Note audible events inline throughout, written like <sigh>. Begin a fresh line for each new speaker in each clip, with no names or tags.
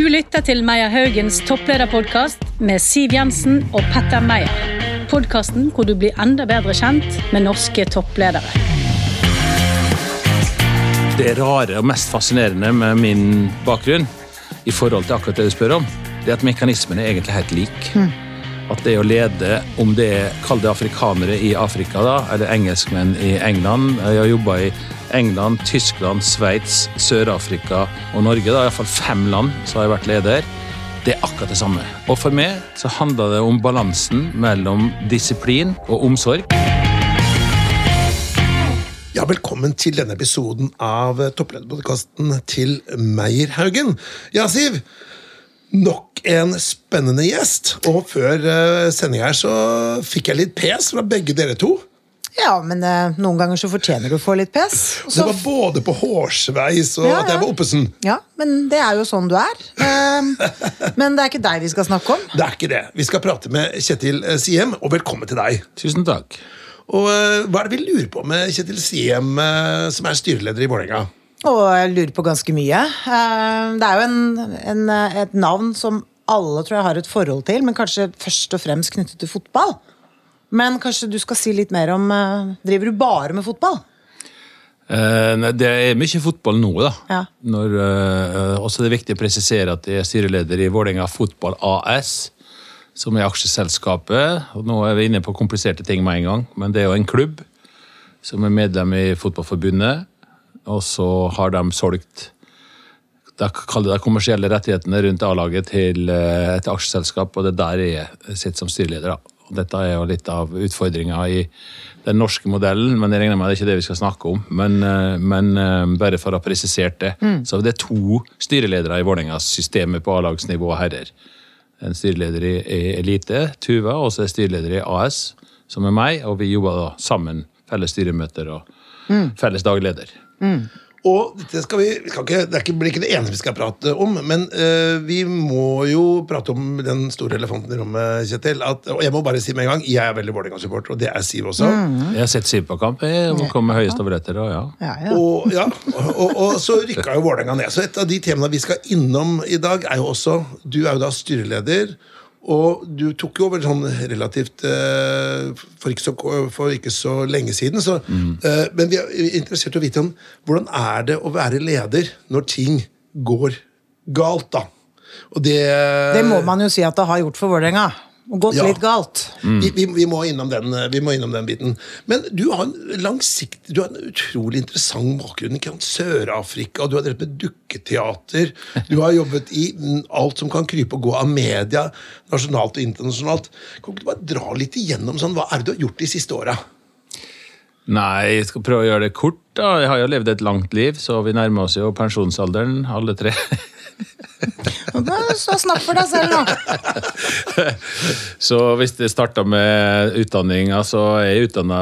Du lytter til Meyer Haugens topplederpodkast med Siv Jensen og Petter Meyer. Podkasten hvor du blir enda bedre kjent med norske toppledere.
Det rare og mest fascinerende med min bakgrunn i forhold til akkurat det du spør om, det er at mekanismene er egentlig helt lik. At det å lede, om det er kall det afrikanere i Afrika, da, eller engelskmenn i England Jeg har jobba i England, Tyskland, Sveits, Sør-Afrika og Norge. da, Iallfall fem land som har vært leder. Det er akkurat det samme. Og for meg så handler det om balansen mellom disiplin og omsorg.
Ja, velkommen til denne episoden av topplederpodkasten til Meierhaugen. Ja, Siv. Nok en spennende gjest. Og før uh, sending her så fikk jeg litt pes fra begge dere to.
Ja, men eh, noen ganger så fortjener du å få litt pes.
Det
Så,
var både på hårsveis og
Ja,
at jeg
ja.
var oppesen.
ja, men det er jo sånn du er. Eh, <laughs> men det er ikke deg vi skal snakke om.
Det er ikke det. Vi skal prate med Kjetil eh, Siem, og velkommen til deg.
Tusen takk.
Og eh, Hva er det vi lurer på med Kjetil Siem, eh, som er styreleder i Vålerenga?
Og jeg lurer på ganske mye. Eh, det er jo en, en, eh, et navn som alle tror jeg har et forhold til, men kanskje først og fremst knyttet til fotball. Men kanskje du skal si litt mer om eh, Driver du bare med fotball?
Eh, det er mye fotball nå, da.
Ja.
Når, eh, også er det viktig å presisere at jeg er styreleder i Vålerenga Fotball AS, som er aksjeselskapet. Og nå er vi inne på kompliserte ting med en gang, men det er jo en klubb som er medlem i Fotballforbundet, og så har de solgt de kaller det kommersielle rettighetene rundt A-laget til eh, et aksjeselskap, og det er der jeg sitter som styreleder. da. Dette er jo litt av utfordringa i den norske modellen, men jeg regner med det er ikke det vi skal snakke om. Men, eh, men eh, bare for å ha presisert det. Så det er to styreledere i Vålerengas systemet på A-lagsnivå herrer. En styreleder i, Elite, Tuva, og så er styreleder i AS, som er meg, og vi jobber da sammen. Felles styremøter og felles dagleder.
Og dette skal vi, vi skal ikke, Det er ikke, blir ikke det eneste vi skal prate om, men uh, vi må jo prate om den store elefanten i rommet, Kjetil. At, og jeg må bare si med en gang, jeg er veldig Vålerenga-support, og det er Siv også.
Jeg har sett Siv på kamp, jeg, må kom med høye stavretter, og ja.
Ja, ja.
Og, ja, og, og, og så rykka jo Vålerenga ned. Så et av de temaene vi skal innom i dag, er jo også Du er jo da styreleder. Og du tok jo over sånn relativt eh, for, ikke så, for ikke så lenge siden. Så, eh, men vi er interessert i å vite om hvordan er det å være leder når ting går galt, da. Og det,
Det må man jo si at det har gjort for Vålerenga. Og gått
Ja.
litt galt.
vi, vi, vi, må innom den, eh, vi må innom den biten. Men du har en langsiktig, du har en utrolig interessant bakgrunn. ikke sant? Sør-Afrika, du har drevet med dukketeater. Du har jobbet i mm, alt som kan krype og gå av media, nasjonalt og internasjonalt. Kan ikke du bare dra litt igjennom sånn, hva er det du har gjort de siste åra?
Nei, jeg skal prøve å gjøre det kort. da. Jeg har jo levd et langt liv, så vi nærmer oss jo pensjonsalderen, alle tre. <laughs>
Så snakk for deg selv, nå. <laughs>
Så hvis det starta med utdanning, er jeg utdanna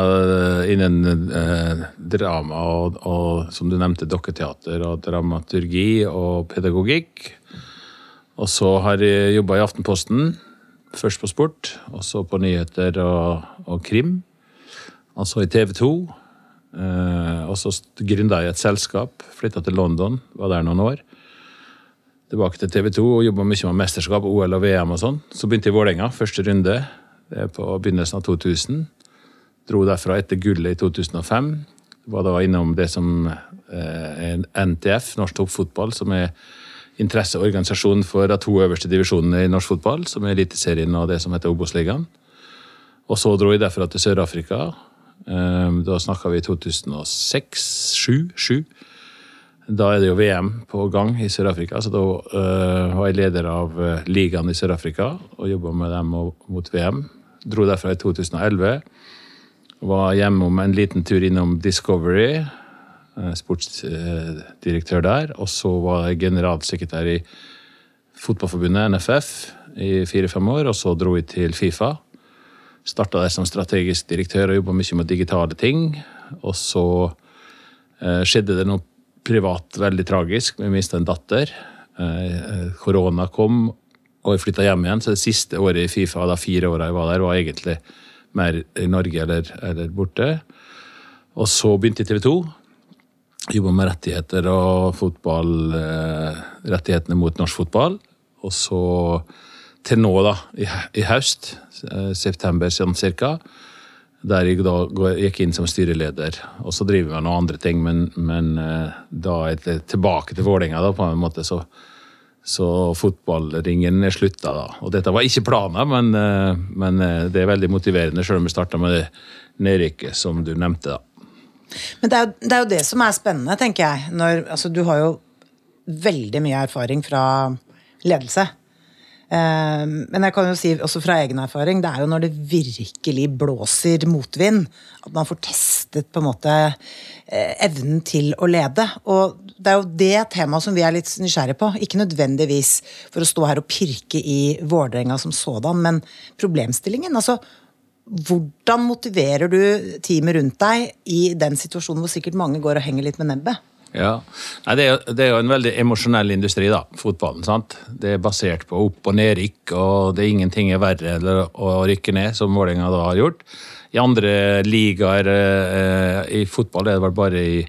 innen eh, drama og, og, som du nevnte, dokketeater og dramaturgi og pedagogikk. Og så har jeg jobba i Aftenposten, først på sport, og så på nyheter og, og krim. Altså i TV 2. Eh, og så gründa jeg et selskap, flytta til London, var der noen år. Tilbake til TV 2 og jobba mye med mesterskap, OL og VM og sånn. Så begynte jeg i Vålerenga, første runde. Det er på begynnelsen av 2000. Dro derfra etter gullet i 2005. Var da innom det som eh, er NTF, Norsk Toppfotball, som er interesseorganisasjon for de to øverste divisjonene i norsk fotball, som er Eliteserien og det som heter Obos-ligaen. Og så dro jeg derfra til Sør-Afrika. Eh, Da snakka vi i 2006-2007. Da er det jo VM på gang i Sør-Afrika, så da eh, var jeg leder av eh, ligaen i Sør-Afrika og jobba med dem mot VM. Dro derfra i 2011. Var hjemme om en liten tur innom Discovery, eh, sportsdirektør der. Og så var jeg generalsekretær i Fotballforbundet, NFF, i fire-fem år. Og så dro jeg til Fifa. Starta der som strategisk direktør og jobba mye med digitale ting. Og så skjedde det noe privat veldig tragisk. Vi mista en datter. Eh, Korona kom, og jeg flytta hjem igjen. Så det siste året i Fifa, da fire åra jeg var der, var egentlig mer i Norge eller, eller borte. Og så begynte jeg i TV 2. Jobba med rettigheter og fotball, eh, rettighetene mot norsk fotball. Og så til nå, da, i, i høst, eh, september sånn cirka, der jeg da gikk inn som styreleder. Og så driver jeg noen andre ting, men, men eh, da er det tilbake til Vålerenga, på en måte. Så, så fotballringen er slutta, da. Og dette var ikke planen, men, eh, men eh, det er veldig motiverende, selv om vi starta med det nedrykket som du nevnte, da.
Men det er, jo, det er jo det som er spennende, tenker jeg. Når, altså, du har jo veldig mye erfaring fra ledelse. Eh, men jeg kan jo si også fra egen erfaring, det er jo når det virkelig blåser motvind, at man får testet på en måte eh, evnen til å lede. Og det er jo det temaet som vi er litt nysgjerrige på. Ikke nødvendigvis for å stå her og pirke i Vålerenga som sådan, men problemstillingen. altså hvordan motiverer du teamet rundt deg i den situasjonen hvor sikkert mange går og henger litt med nebbet?
Ja, Nei, det, er, det er jo en veldig emosjonell industri, da, fotballen. sant? Det er basert på opp- og nedrykk, og det er ingenting er verre enn å rykke ned, som Vålerenga da har gjort. I andre ligaer eh, i fotball er det vel bare i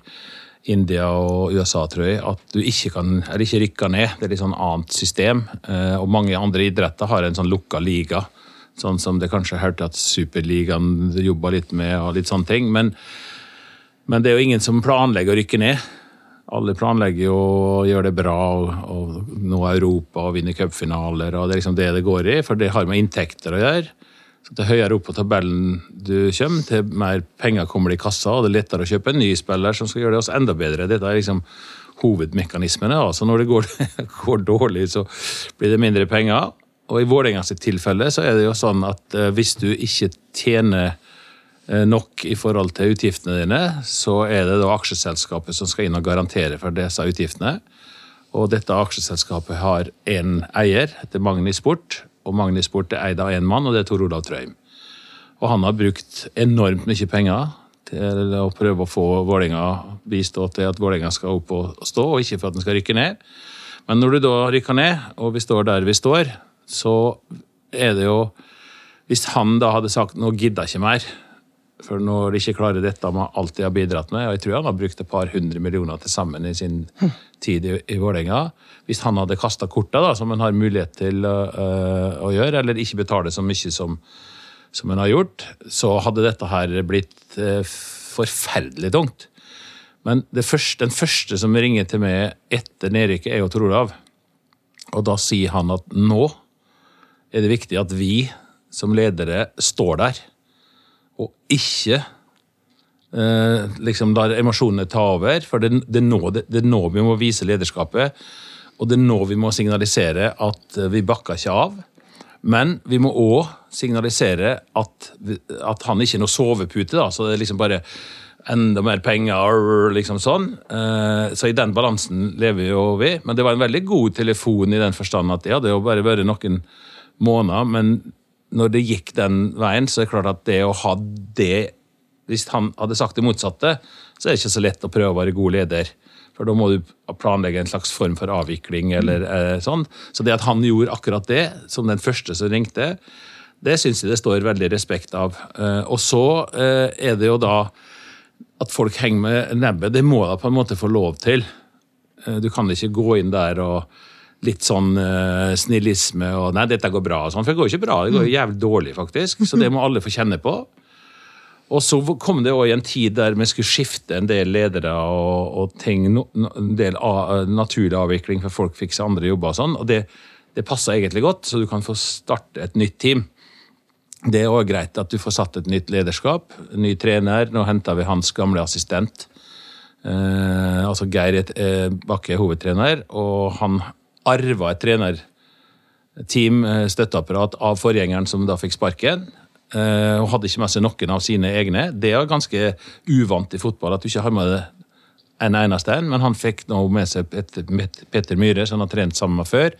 India og USA, tror jeg, at du ikke kan, eller ikke rykker ned. Det er litt sånn annet system. Eh, og mange andre idretter har en sånn lukka liga, sånn som det kanskje hørte at Superligaen jobba litt med, og litt sånne ting. men men det er jo ingen som planlegger å rykke ned. Alle planlegger jo å gjøre det bra og, og nå Europa og vinne cupfinaler. Det er liksom det det går i, for det har med inntekter å gjøre. Så Til høyere opp på tabellen du kommer, til mer penger kommer det i kassa, og det er lettere å kjøpe en ny spiller som skal gjøre det også enda bedre. Dette er liksom hovedmekanismene. altså når det går, <laughs> går dårlig, så blir det mindre penger. Og i Vålerenga sitt tilfelle så er det jo sånn at eh, hvis du ikke tjener nok i forhold til utgiftene dine, så er det da aksjeselskapet som skal inn og garantere for disse utgiftene. Og dette aksjeselskapet har én eier, heter Magni Sport. Og Magni Sport er eid av én mann, og det er Tor Olav Trøim. Og han har brukt enormt mye penger til å prøve å få Vålerenga bistå til at Vålerenga skal opp og stå, og ikke for at den skal rykke ned. Men når du da rykker ned, og vi står der vi står, så er det jo Hvis han da hadde sagt 'nå gidder jeg ikke mer', for når de ikke klarer dette med alt de har bidratt med, og jeg tror han har brukt et par hundre millioner til sammen i sin tid i, i Vålerenga Hvis han hadde kasta korta, da, som han har mulighet til uh, å gjøre, eller ikke betale så mye som, som han har gjort, så hadde dette her blitt uh, forferdelig tungt. Men første, den første som ringer til meg etter nedrykket, er jo Tor Olav. Og da sier han at nå er det viktig at vi som ledere står der, og ikke eh, liksom lar emosjonene ta over. For det, det, nå, det, det nå vi må vise lederskapet, og det er nå vi må signalisere at eh, vi bakker ikke av. Men vi må òg signalisere at, at han ikke er noe sovepute, da, så det er liksom bare enda mer penger, liksom sånn. Eh, Så i den balansen lever jo vi. Men det var en veldig god telefon i den forstand at det hadde jo bare vært noen måneder, men når det gikk den veien, så er det klart at det å ha det Hvis han hadde sagt det motsatte, så er det ikke så lett å prøve å være god leder. For da må du planlegge en slags form for avvikling eller eh, sånn. Så det at han gjorde akkurat det, som den første som ringte, det syns jeg det står veldig respekt av. Eh, og så eh, er det jo da at folk henger med nebbet, det må da på en måte få lov til. Eh, Du kan ikke gå inn der og litt sånn uh, snillisme og 'nei, dette går bra', og sånn, for det går ikke bra. Det går jo jævlig dårlig, faktisk. Så det må alle få kjenne på. Og så kom det i en tid der vi skulle skifte en del ledere og, og ting, no, en del av, naturlig avvikling, for folk fikk seg andre jobber og sånn. Og det, det passa egentlig godt, så du kan få starte et nytt team. Det er òg greit at du får satt et nytt lederskap, en ny trener. Nå henta vi hans gamle assistent. Eh, altså Geir eh, Bakke er hovedtrener, og han arva et trenerteam, eh, støtteapparat, av forgjengeren som da fikk sparken. Eh, og hadde ikke med seg noen av sine egne. Det er ganske uvant i fotball at du ikke har med deg en eneste en, men han fikk nå med seg Petter, Myhre, som han har trent sammen med før.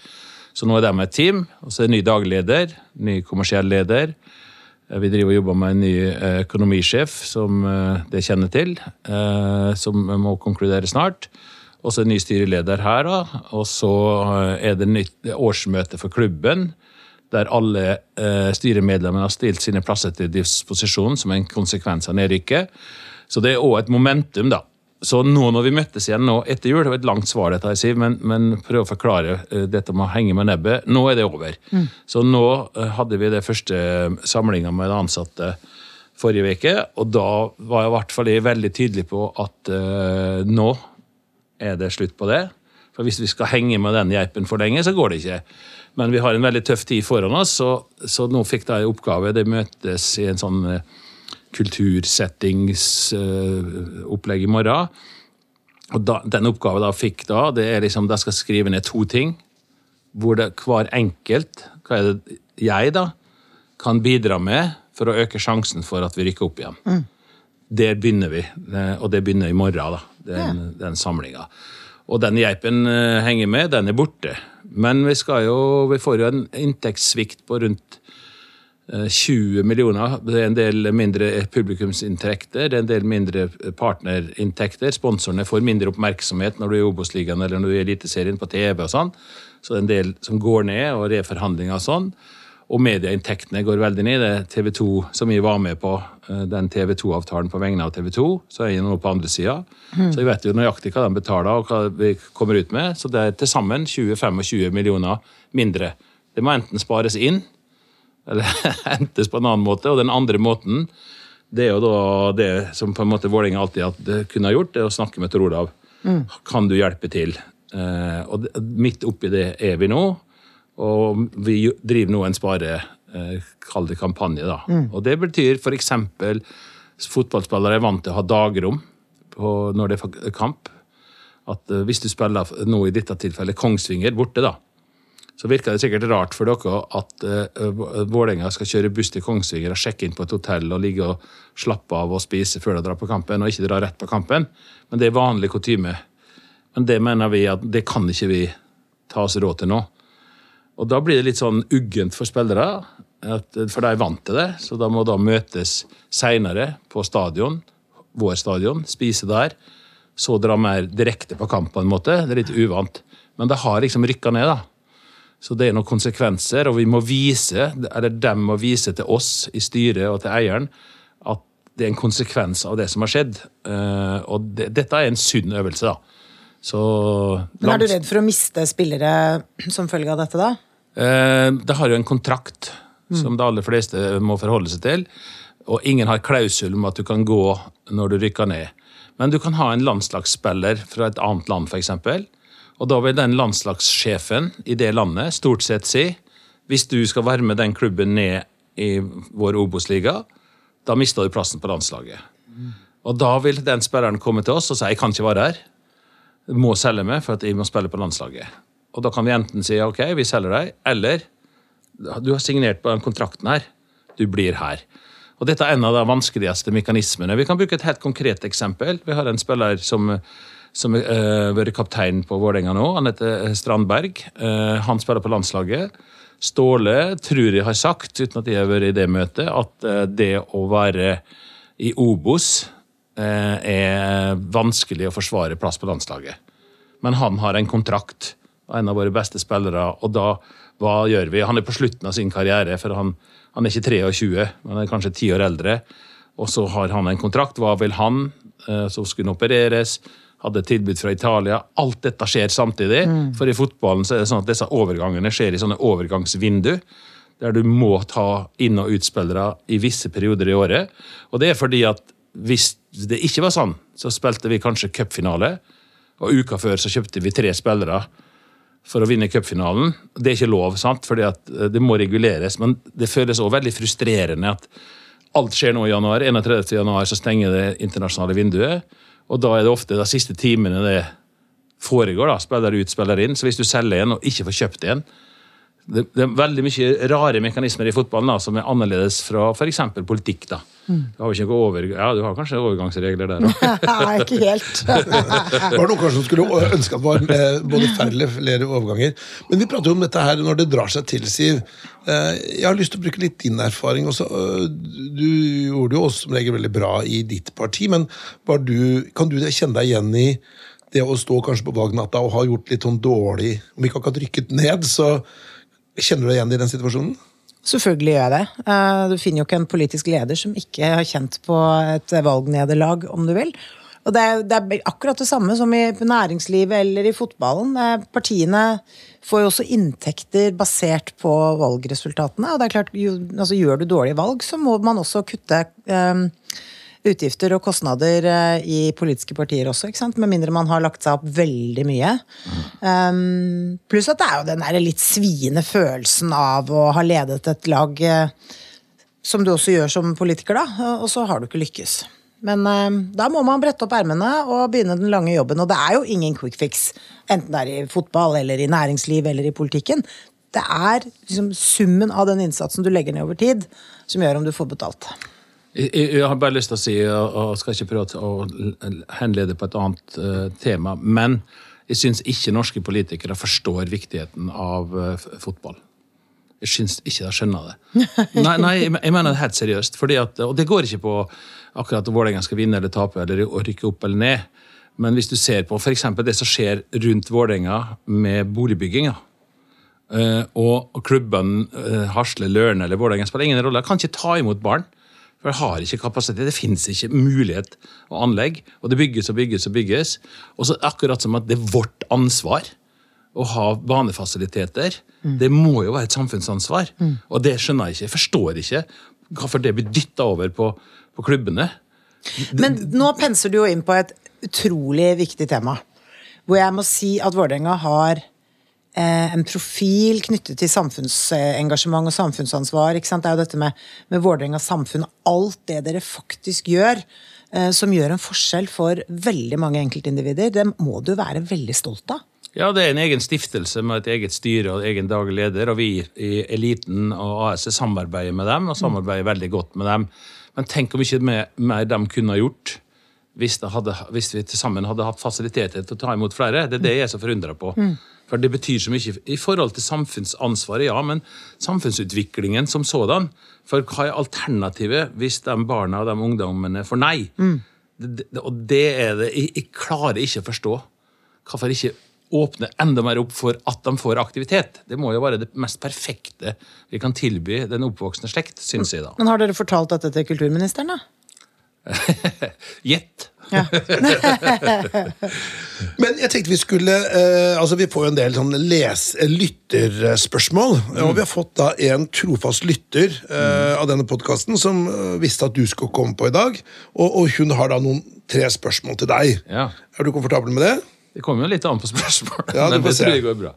Så nå er de et team, og så er det ny dagleder, ny kommersiell leder. Eh, Vi driver og jobber med en ny økonomisjef, som det kjenner til, som må konkludere snart. Og så ny styreleder her, da. Og så eh, er det nytt årsmøte for klubben, der alle eh, styremedlemmene har stilt sine plasser til disposisjon som en konsekvens av nedrykket. Så det er òg et momentum, da. så nå når vi møttes igjen nå etter jul, det var et langt svar, dette, Siv, men, men prøv å forklare uh, dette med å henge med nebbet. Nå er det over. Mm. Så nå uh, hadde vi det første samlinga med de ansatte forrige uke, og da var jeg i hvert fall veldig tydelig på at uh, nå er det slutt på det. For hvis vi skal henge med den geipen for lenge, så går det ikke. Men vi har en veldig tøff tid foran oss, så, så nå fikk en oppgave. Det møtes i en sånn kultursettingsopplegg i morgen. Og da, Den oppgaven jeg fikk da, det er liksom, jeg skal skrive ned to ting. Hvor det, hver enkelt, hva er det jeg da, kan bidra med for å øke sjansen for at vi rykker opp igjen. Mm. Der begynner vi, og det begynner i morgen, da, den, ja. den samlinga. Og den geipen eh, henger med, den er borte. Men vi, jo, vi får jo en inntektssvikt på rundt 20 eh, millioner. Det er en del mindre publikumsinntekter, det er en del mindre partnerinntekter. Sponsorene får mindre oppmerksomhet når du er i Obos-ligaen eller når du er i Eliteserien på TV. og sånn. Så det er en del som går ned, og reforhandlinger og sånn. Og medieinntektene går veldig ned. Det er TV 2 som vi var med på, eh, den TV 2-avtalen på vegne av TV 2. Så er jeg nå på andre sida. Mm. Så jeg vet jo nøyaktig hva de betaler og hva vi kommer ut med. Så det er til sammen 20-25 millioner mindre. Det må enten spares inn eller <laughs> hentes på en annen måte. Og den andre måten, det er jo da det som på en måte Vålerenga alltid kunne ha gjort, det er å snakke med Tor Olav. Mm. Kan du hjelpe til? Eh, og midt oppi det er vi nå. Og vi driver nå en spare eh, Kall det kampanje, da. Mm. Og det betyr f.eks. fotballspillere er vant til å ha dagrom på, når det er kamp. At eh, hvis du spiller nå i dette tilfellet Kongsvinger borte, da så virker det sikkert rart for dere at uh, Vålerenga skal kjøre buss til Kongsvinger og sjekke inn på et hotell og ligge og slappe av og spise før de drar på kampen, og ikke dra rett på kampen. Men det er vanlig kutyme. Men det mener vi at det kan ikke vi ta oss råd til nå. Og da blir det litt sånn uggent for spillere, at, for de er vant til det. Så da må da møtes seinere på stadion, vår stadion, spise der. Så dra mer direkte på kamp, på en måte. Det er litt uvant. Men det har liksom rykka ned, da. Så det er noen konsekvenser, og vi må vise, eller de må vise til oss i styret og til eieren at det er en konsekvens av det som har skjedd. Eh, og det, dette er en sunn øvelse, da. Så,
Men Er du redd for å miste spillere som følge av dette, da?
Eh, det har jo en kontrakt som de aller fleste må forholde seg til. Og ingen har klausul om at du kan gå når du rykker ned. Men du kan ha en landslagsspiller fra et annet land, f.eks og da vil den landslagssjefen i det landet stort sett si hvis du skal være med den klubben ned i vår Obos-liga, da mister du plassen på landslaget. Og da vil den spilleren komme til oss og si jeg kan ikke være her. jeg må selge meg for at jeg må spille på landslaget. Og da kan vi enten si ok, vi selger deg, eller du har signert på den kontrakten her. Du blir her. Og Dette er en av de vanskeligste mekanismene. Vi kan bruke et helt konkret eksempel. Vi har en spiller som som har uh, vært kaptein på Vålerenga nå. Han heter eh, Strandberg. Uh, han spiller på landslaget. Ståle tror jeg har sagt, uten at jeg har vært i det møtet, at uh, det å være i Obos er vanskelig å forsvare plass på landslaget. Men han har en kontrakt, en av våre beste spillere, og da hva gjør vi? Han er på slutten av sin karriere, for han, han er ikke 23, men han er kanskje ti år eldre. Og så har han en kontrakt. Hva vil han? Så skulle han opereres hadde tilbud fra Italia. Alt dette skjer samtidig. Mm. For i fotballen så er det sånn at disse overgangene skjer i sånne overgangsvindu. Der du må ta inn- og utspillere i visse perioder i året. Og det er fordi at hvis det ikke var sånn, så spilte vi kanskje cupfinale. Og uka før så kjøpte vi tre spillere for å vinne cupfinalen. Det er ikke lov, sant? fordi eh, det må reguleres. Men det føles òg veldig frustrerende at alt skjer nå i januar. 31. januar så stenger det internasjonale vinduet. Og da er det ofte de siste timene det foregår. da, Spiller ut, spiller inn. Så hvis du selger en og ikke får kjøpt en det, det, er veldig mye rare mekanismer i fotballen da, som er annerledes fra f.eks. politikk. da. Mm. Du har, ikke over, ja, du har kanskje overgangsregler der òg? <laughs>
Nei, ikke helt. <laughs>
det var noen kanskje som skulle ønske at det var eh, både færre eller flere overganger. Men vi prater jo om dette her når det drar seg til, Siv. Eh, jeg har lyst til å bruke litt din erfaring også. Eh, du gjorde jo også som regel veldig bra i ditt parti, men du, kan du kjenne deg igjen i det å stå kanskje på valgnatta og ha gjort litt sånn dårlig Om ikke akkurat rykket ned, så Kjenner du deg igjen i den situasjonen?
Selvfølgelig gjør jeg det. Eh, du finner jo ikke en politisk leder som ikke har kjent på et valgnederlag, om du vil. Og det er, det er akkurat det samme som i næringslivet eller i fotballen. Eh, Partiene får jo også inntekter basert på valgresultatene. Og det er klart, jo, altså, gjør du dårlige valg, så må man også kutte eh, utgifter og kostnader eh, i politiske partier også, ikke sant? med mindre man har lagt seg opp veldig mye. Um, pluss at det er jo den der litt sviende følelsen av å ha ledet et lag, eh, som du også gjør som politiker, da, og så har du ikke lykkes. Men eh, da må man brette opp ermene og begynne den lange jobben. Og det er jo ingen quick fix, enten det er i fotball eller i næringsliv eller i politikken. Det er liksom summen av den innsatsen du legger ned over tid, som gjør om du får betalt.
Jeg, jeg har bare lyst til å si, og skal ikke prøve å henlede på et annet uh, tema, men jeg syns ikke norske politikere forstår viktigheten av uh, fotball. Jeg syns ikke de skjønner det. <laughs> Nei, nei, jeg mener det helt seriøst. Fordi at, og det går ikke på akkurat at Vålerenga skal vinne eller tape eller rykke opp eller ned. Men hvis du ser på f.eks. det som skjer rundt Vålerenga med boligbygginga, Eh, og klubben Hasle, Lørne eller Vålerenga spiller ingen rolle. Kan ikke ta imot barn. For det har ikke kapasitet. Det fins ikke mulighet og anlegg. Og det bygges og bygges og bygges. Og så akkurat som at det er vårt ansvar å ha banefasiliteter. Det må jo være et samfunnsansvar. Og det skjønner jeg ikke. Jeg forstår ikke hvorfor det blir dytta over på, på klubbene.
Men nå penser du jo inn på et utrolig viktig tema. Hvor jeg må si at Vålerenga har en profil knyttet til samfunnsengasjement og samfunnsansvar. Ikke sant? Det er jo dette med, med Vålerenga samfunn. Alt det dere faktisk gjør, eh, som gjør en forskjell for veldig mange enkeltindivider, det må du være veldig stolt av.
Ja, det er en egen stiftelse med et eget styre og egen daglig leder, og vi i Eliten og AS samarbeider med dem, og samarbeider veldig godt med dem. Men tenk om ikke mer- de kunne ha gjort hvis, det hadde, hvis vi til sammen hadde hatt fasiliteter til å ta imot flere. Det er det jeg er så forundra på. For det betyr så mye i forhold til samfunnsansvaret, ja, men samfunnsutviklingen som sådan. For hva er alternativet hvis de barna og de ungdommene får nei? Det, det, og det er det jeg, jeg klarer ikke å forstå. Hvorfor ikke åpne enda mer opp for at de får aktivitet? Det må jo være det mest perfekte vi kan tilby den oppvoksende slekt, syns jeg da.
Men har dere fortalt dette til kulturministeren, da? <laughs>
Gjett.
Ja. <laughs>
Men jeg tenkte vi skulle eh, Altså Vi får jo en del sånn lytterspørsmål. Og vi har fått da en trofast lytter eh, av denne podkasten som eh, visste at du skulle komme på i dag. Og, og hun har da noen tre spørsmål til deg.
Ja.
Er du komfortabel med det?
Det kommer jo litt an på spørsmålet,
Ja,
men det tror jeg går bra.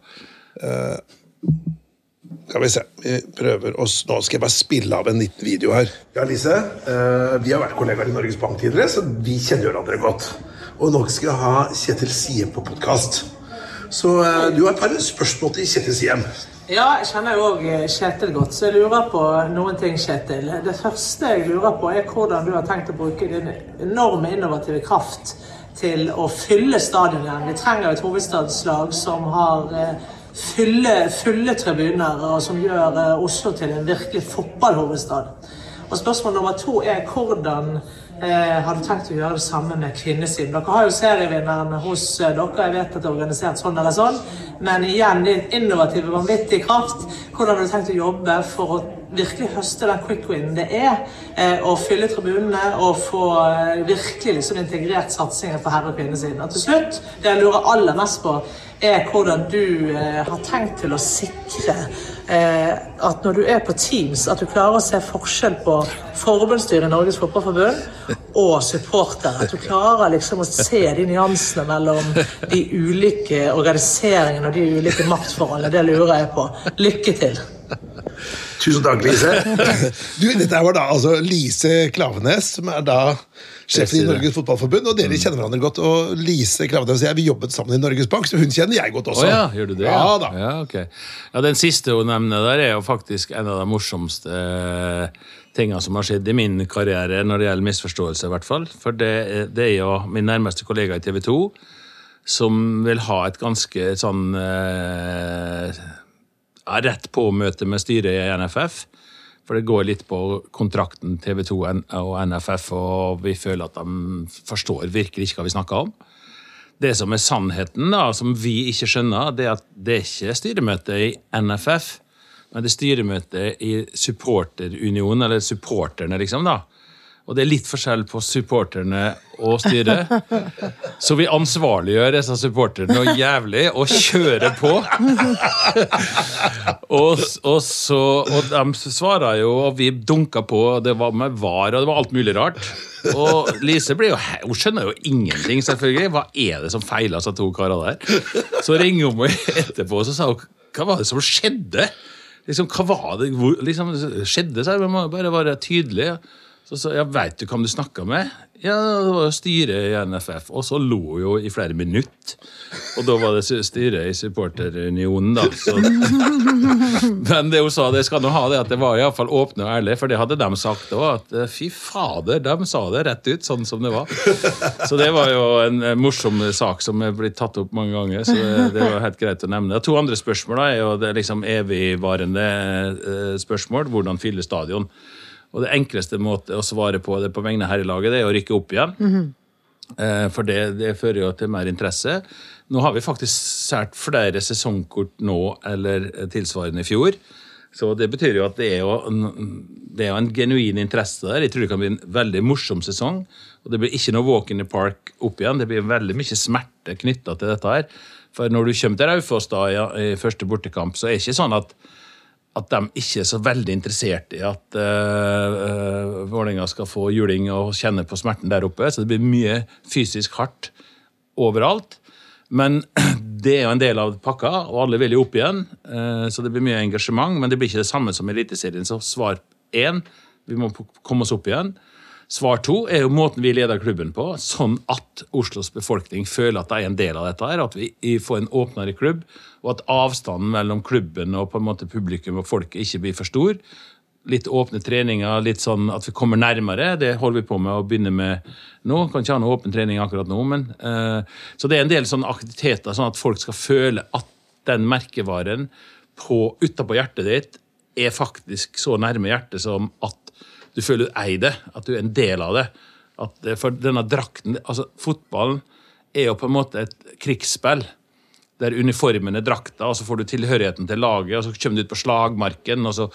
Skal vi se. Vi prøver oss Nå skal jeg bare spille av en liten video her. Ja, Lise. eh, vi har vært kollegaer i Norges Bank tidligere, så vi kjenner jo hverandre godt. Og nå skal jeg ha Kjetil Siem på podkast. Så eh, du har et par spørsmål til Kjetil Siem.
Ja, jeg kjenner jo òg Kjetil godt, så jeg lurer på noen ting, Kjetil. Det første jeg lurer på, er hvordan du har tenkt å bruke din enorme innovative kraft til å fylle stadionet. igjen. Vi trenger et hovedstadslag som har eh, fylle, fulle tribuner, og som gjør eh, Oslo til en virkelig fotballhovedstad. Og spørsmål nummer to er hvordan eh, har du tenkt å gjøre det samme med kvinnesiden? Dere har jo serievinneren hos eh, dere. Jeg vet at det er organisert sånn eller sånn. Men igjen, din innovative, vanvittige kraft. Hvordan har du tenkt å jobbe for å virkelig høste den quick win det er eh, å fylle tribunene og få eh, virkelig liksom integrert satsingen på herre- og kvinnesiden? Og til slutt, det jeg lurer aller mest på, er hvordan du eh, har tenkt til å sikre eh, at når du er på Teams, at du klarer å se forskjell på forbundsstyret i Norges Fotballforbund og supportere. At du klarer liksom å se de nyansene mellom de ulike organiseringene og de ulike maktforholdene. Det lurer jeg på. Lykke til.
Tusen takk, Lise. <laughs> Du, dette var da altså Lise Klavenes, som er da sjef i Norges Fotballforbund. Og
Mm.
dere kjenner hverandre godt. Og Lise Klavenes og jeg vi jobbet sammen i Norges Bank, så hun kjenner jeg godt også.
Å ja, gjør du det?
Ja da.
Ja, ok. ja, Den siste hun nevner der, er jo faktisk en av de morsomste eh, tingene som har skjedd i min karriere når det gjelder misforståelse, i hvert fall. For det, det er jo min nærmeste kollega i TV 2 som vil ha et ganske sånn eh, rett på-møte med styret i NFF. For det går litt på kontrakten TV 2 og NFF, og vi føler at de forstår virkelig ikke hva vi snakker om. Det som er sannheten, da, som vi ikke skjønner, det er at det er ikke styremøte i NFF, men det er styremøte i supporterunionen, eller supporterne, liksom. da. Og det er litt forskjell på supporterne og styret. Så vi ansvarliggjør disse supporterne noe jævlig og kjører på. og, og, så, og de svarer jo, og vi dunka på, og det var med var, og det var alt mulig rart. Og Lise jo, hun skjønner jo ingenting, selvfølgelig. Hva er det som feiler disse to karene der? Så ringer hun meg etterpå og så sa hun, hva var det som skjedde? Liksom, hva var det liksom, skjedde? Så jeg må bare være tydelig. Så sa jeg, veit du hvem du snakka med? Ja, det var styret i NFF. Og så lo jo i flere minutter. Og da var det styret i supporterunionen, da. Så. <laughs> Men det hun sa, det skal nå ha det, at det var iallfall åpne og ærlig, for det hadde de sagt òg. At eh, fy fader, de sa det rett ut, sånn som det var. Så det var jo en morsom sak som er blitt tatt opp mange ganger. Så det var helt greit å nevne. To andre spørsmål da, er jo det liksom evigvarende eh, spørsmål. Hvordan fylle stadion? Og det enkleste måte å svare på det på vegne av herrelaget, det er å rykke opp igjen. Mm -hmm. For det, det, fører jo til mer interesse. Nå har vi faktisk sært flere sesongkort nå eller tilsvarende i fjor. Så det betyr jo at det er jo, en, det er jo en genuin interesse der. Jeg tror det kan bli en veldig morsom sesong. Og det blir ikke noe walk in the park opp igjen. Det blir veldig mye smerte knytta til dette her. For når du kommer til Raufoss da i første bortekamp, så er det ikke sånn at at de ikke er så veldig interessert i at uh, Vålerenga skal få juling og kjenne på smerten der oppe. Så det blir mye fysisk hardt overalt. Men <clears throat> det er jo en del av pakka, og alle vil jo opp igjen. Uh, så det blir mye engasjement, men det blir ikke det samme som Eliteserien. Så svar én vi må komme oss opp igjen. Svar to er jo måten vi leder klubben på, sånn at Oslos befolkning føler at de er en del av dette. her, At vi får en åpnere klubb, og at avstanden mellom klubben og på en måte publikum og folket ikke blir for stor. Litt åpne treninger, litt sånn at vi kommer nærmere. Det holder vi på med å begynne med nå. Kan ikke ha noe åpen trening akkurat nå, men uh, Så det er en del sånne aktiviteter, sånn at folk skal føle at den merkevaren utapå hjertet ditt er faktisk så nærme hjertet som at du føler du eier det, at du er en del av det. At, for denne drakten altså Fotballen er jo på en måte et krigsspill. Der uniformen er drakta, og så får du tilhørigheten til laget, og så kommer du ut på slagmarken, og så,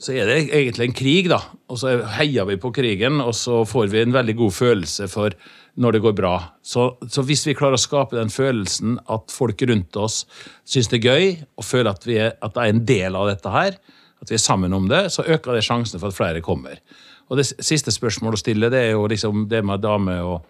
så er det egentlig en krig, da. Og så heier vi på krigen, og så får vi en veldig god følelse for når det går bra. Så, så hvis vi klarer å skape den følelsen at folk rundt oss syns det er gøy, og føler at, vi er, at det er en del av dette her, at vi er sammen om det, så øker det sjansene for at flere kommer. Og Det siste spørsmålet å stille det er jo liksom det med dame og,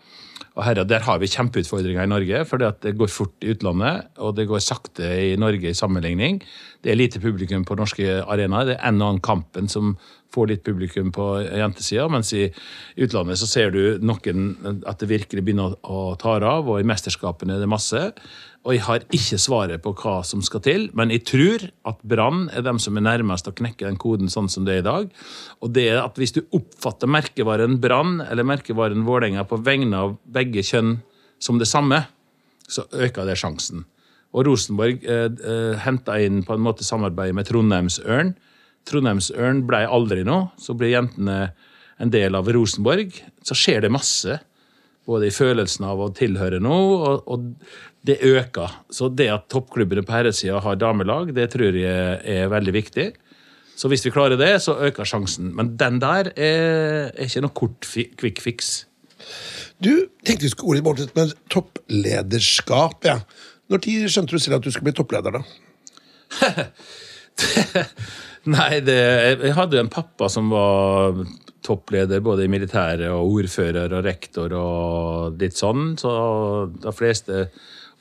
og herre, Der har vi kjempeutfordringer i Norge, for det går fort i utlandet, og det går sakte i Norge i sammenligning. Det er lite publikum på norske arenaer. Det er en og annen kampen som får litt publikum på jentesida, mens i utlandet så ser du noen at det virkelig begynner å ta av, og i mesterskapene er det masse. Og jeg har ikke svaret på hva som skal til, men jeg tror at Brann er dem som er nærmest å knekke den koden sånn som det er i dag. Og det er at hvis du oppfatter merkevaren Brann eller merkevaren Vålerenga på vegne av begge kjønn som det samme, så øker det sjansen. Og Rosenborg eh, eh, henta inn på en måte samarbeidet med Trondheimsørn. Trondheimsørn ble aldri noe. Så blir jentene en del av Rosenborg. Så skjer det masse både i følelsen av å tilhøre noe, og, og det øker. Så det at toppklubbene på herresida har damelag, det tror jeg er veldig viktig. Så hvis vi klarer det, så øker sjansen. Men den der er, er ikke noe kort quick fix.
Du tenkte vi skulle gå litt bort med topplederskap. ja. Når tid skjønte du selv at du skulle bli toppleder, da? <laughs>
Nei, det, jeg hadde en pappa som var toppleder både i militæret og ordfører og rektor og litt sånn. Så de fleste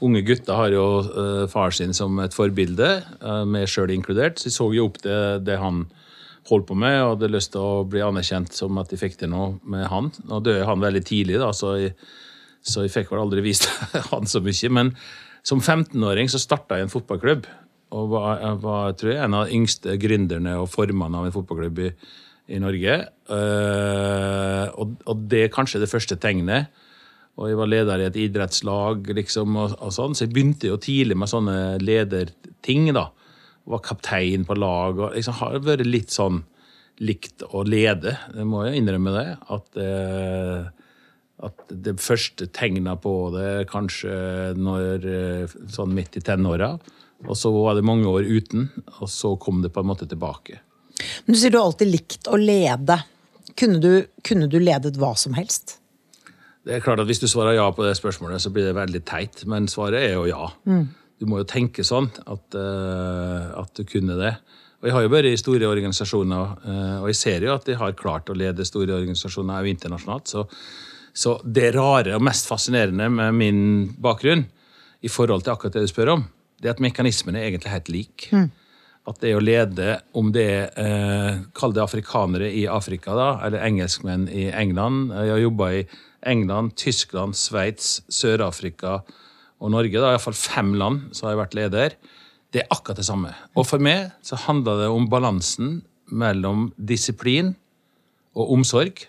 unge gutter har jo uh, far sin som et forbilde, uh, meg sjøl inkludert. Så jeg så jo opp det, det han holdt på med, og hadde lyst til å bli anerkjent som at de fikk til noe med han. Nå døde han veldig tidlig, da, så jeg, så jeg fikk vel aldri vist <laughs> han så mye. Men som 15-åring så starta jeg en fotballklubb. Og var, var tror jeg, en av de yngste gründerne og formene av en fotballklubb i, i Norge. Uh, og, og, det er kanskje det første tegnet. Og jeg var leder i et idrettslag, liksom, og, og sånn, så jeg begynte jo tidlig med sånne lederting. da. Var kaptein på lag og liksom har vært litt sånn likt å lede. Jeg må jo innrømme det. At, uh, at det første tegna på det kanskje når uh, sånn midt i tenåra. Og så var det mange år uten, og så kom det på en måte tilbake.
Men Du sier du alltid likt å lede. Kunne du, kunne du ledet hva som helst?
Det er klart at Hvis du svarer ja på det spørsmålet, så blir det veldig teit, men svaret er jo ja. Du må jo tenke sånn at, uh, at du kunne det. Og Jeg har jo vært i store organisasjoner, uh, og jeg ser jo at de har klart å lede store organisasjoner også internasjonalt. Så, så det rare og mest fascinerende med min bakgrunn i forhold til akkurat det du spør om, det at mekanismen er egentlig helt lik. At det å lede, om det er eh, Kall det afrikanere i Afrika, da, eller engelskmenn i England. Jeg har jobba i England, Tyskland, Sveits, Sør-Afrika og Norge. da, Iallfall fem land så har jeg vært leder. Det er akkurat det samme. Og for meg så handler det om balansen mellom disiplin og omsorg.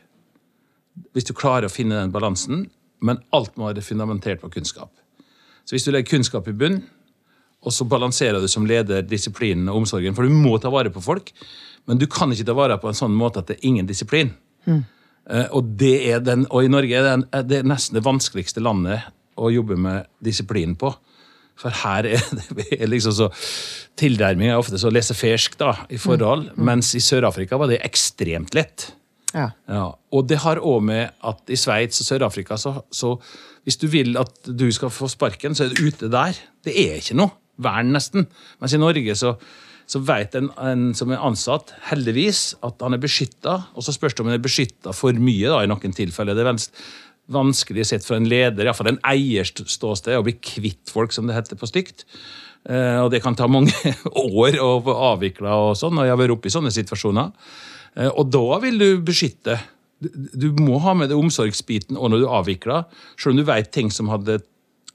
Hvis du klarer å finne den balansen, men alt må være fundamentert på kunnskap. Så hvis du legger kunnskap i bunn, og så balanserer du som leder disiplinen og omsorgen, for du må ta vare på folk, men du kan ikke ta vare på en sånn måte at det er ingen disiplin. Eh, Og, det er den, og i Norge er det, en- det er nesten det vanskeligste landet å jobbe med disiplin på. For her er <laughs> det liksom så Tilnærming er ofte så laissez-fersk da, i forhold, mens i Sør-Afrika var det ekstremt lett.
Ja.
Ja, og det har òg med at i Sveits og Sør-Afrika så, så hvis du vil at du skal få sparken, så er du ute der. Det er ikke noe vern, nesten. Mens i Norge så, så vet en, en som er ansatt, heldigvis, at han er beskytta. Og så spørs det om han er beskytta for mye da, i noen tilfeller. Det er vans- vanskelig sett for en leder, iallfall en eiers ståsted, å bli kvitt folk, som det heter på stygt. Eh, og det kan ta mange <laughs> år å få avvikla og sånn, og jeg har vært oppe i sånne situasjoner. Eh, Og da vil du beskytte. Du må ha med deg omsorgsbiten og når du avvikler. Selv om du vet ting som hadde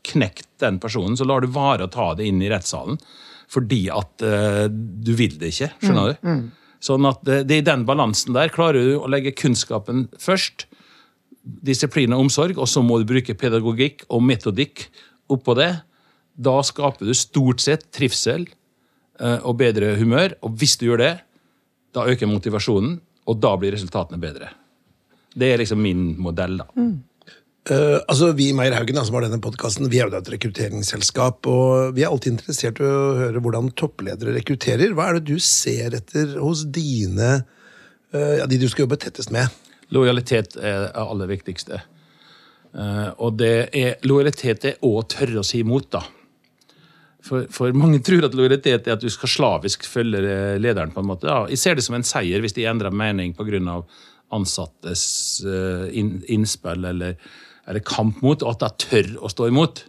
knekt den personen, så lar du være å ta det inn i rettssalen. Fordi at uh, du vil det ikke. Skjønner du? Sånn at det, det er i den balansen der. Klarer du å legge kunnskapen først, disiplin og omsorg, og så må du bruke pedagogikk og metodikk oppå det, da skaper du stort sett trivsel uh, og bedre humør. Og hvis du gjør det, da øker motivasjonen, og da blir resultatene bedre. Det er liksom min modell, da.
Eh, altså, Vi i Meyer Haugen som har denne podcasten, vi er jo et rekrutteringsselskap, og vi er alltid interessert i å høre hvordan toppledere rekrutterer. Hva er det du ser etter hos dine uh, ja, de du skal jobbe tettest med?
Lojalitet er det aller viktigste. Uh, og det er, lojalitet er å tørre å si imot, da. For, for mange tror at lojalitet er at du skal slavisk følge lederen. på en måte. Ja, jeg ser det som en seier hvis de endrer mening pga. ansattes inn- innspill eller, eller kamp mot, og at jeg tør å stå imot.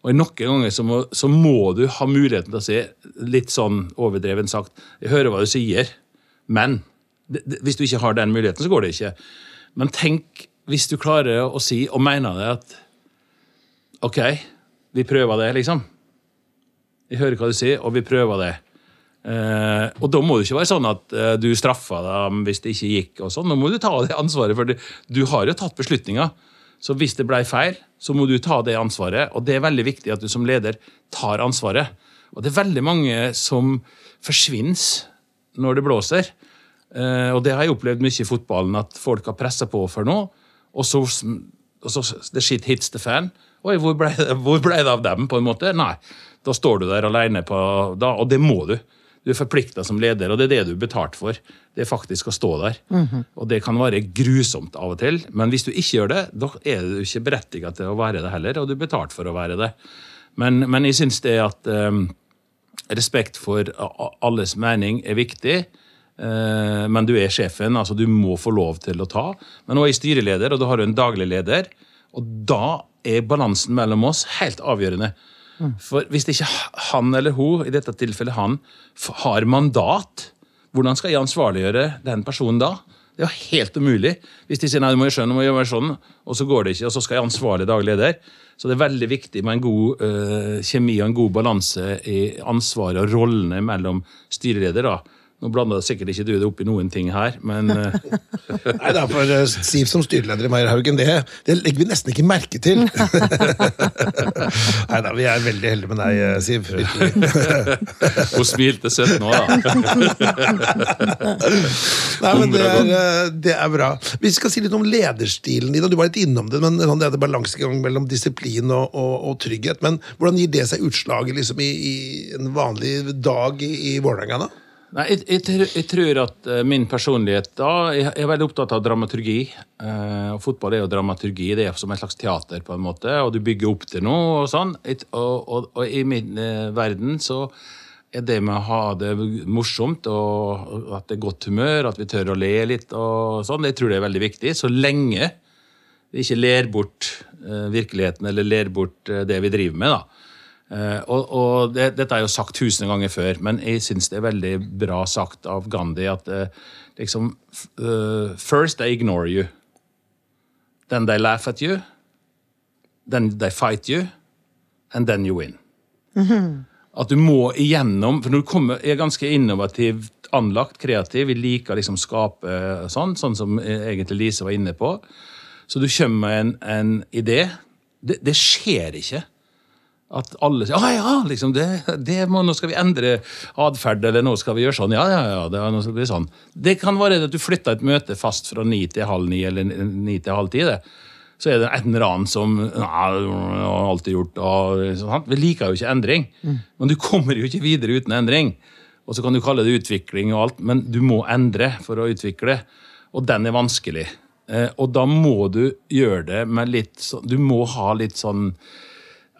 Og Noen ganger så må, så må du ha muligheten til å si, litt sånn overdreven sagt, jeg hører hva du sier, men det, det, hvis du ikke har den muligheten, så går det ikke. Men tenk hvis du klarer å si og mener det at OK, vi prøver det, liksom. Jeg hører hva du sier, og vi prøver det. Eh, og da må det ikke være sånn at eh, du straffer dem hvis det ikke gikk. og sånn. Nå må du ta det ansvaret, for du, du har jo tatt beslutninger. Så hvis det ble feil, så må du ta det ansvaret. Og det er veldig viktig at du som leder tar ansvaret. Og det er veldig mange som forsvinner når det blåser. Eh, og det har jeg opplevd mye i fotballen, at folk har pressa på for noe, og så, og så the shit hits the fan. Oi, hvor ble, ble det av dem, på en måte? Nei. Da står du der alene Og det må du. Du er forplikta som leder, og det er det du er betalt for. Det er faktisk å stå der. Og det kan være grusomt av og til, men hvis du ikke gjør det, da er du ikke berettiga til å være det heller, og du er betalt for å være det. Men, men jeg syns det at um, respekt for alles mening er viktig. Uh, Men du er sjefen, altså du må få lov til å ta. Men nå er jeg styreleder, og da har du en daglig leder. Og da er balansen mellom oss helt avgjørende. For hvis ikke han eller hun, i dette tilfellet han, har mandat, hvordan skal jeg ansvarliggjøre den personen da? Det er jo helt umulig. Hvis de sier nei, du må gjøre sånn, du må gjøre sånn, og så går det ikke, og så skal jeg ansvarlig daglig leder. Så det er veldig viktig med en god eh, kjemi og en god balanse i ansvaret og rollene mellom styreleder. da. Nå blander sikkert ikke du det opp i noen ting her, men eh, <laughs>
Nei da, for eh, Siv som styreleder i Meierhaugen, det, det legger vi nesten ikke merke til. <laughs> Nei da, vi er veldig heldige med deg, eh, Siv. <laughs>
Hun smilte søtt nå, da.
Nei, men det er, det er bra. Vi skal si litt om lederstilen din, du var litt innom det, men sånn, det er det balansegang mellom disiplin og, og, og trygghet. Men hvordan gir det seg utslag liksom, i, i en vanlig dag i, i Vålerenga, da?
Nei, jeg, jeg, jeg tror at eh, min personlighet da Jeg er veldig opptatt av dramaturgi. eh, og Fotball er jo dramaturgi. Det er som et slags teater, på en måte. Og du bygger opp til noe og sånn. Og, og, og i min eh, verden så er det med å ha det morsomt og at det er godt humør, at vi tør å le litt og sånn, det tror jeg er veldig viktig. Så lenge vi ikke ler bort eh, virkeligheten eller ler bort eh, det vi driver med. da. Eh, og og det, dette er jo sagt tusen ganger før, men jeg syns det er veldig bra sagt av Gandhi at eh, liksom eh, First they ignore you. Then they laugh at you. Then they fight you. And then you win. At du må igjennom For når du kommer, er ganske innovativt anlagt, kreativ, vi liker liksom skape sånn, sånn som egentlig Lise var inne på. Så du kommer med en, en idé. Det, det skjer ikke. At alle sier ah, ja, liksom, det, det må, nå skal vi endre atferd, eller nå skal vi gjøre sånn. Ja, ja, ja, det, nå skal det bli sånn. Det kan være at du flytter et møte fast fra ni til halv ni, eller ni til halv ti. det. Så er det en eller annen som har alltid gjort. Og, sånn. Vi liker jo ikke endring. Men du kommer jo ikke videre uten endring. Og så kan du kalle det utvikling og alt, men du må endre for å utvikle. Og den er vanskelig. Eh, og da må du gjøre det med litt sånn Du må ha litt sånn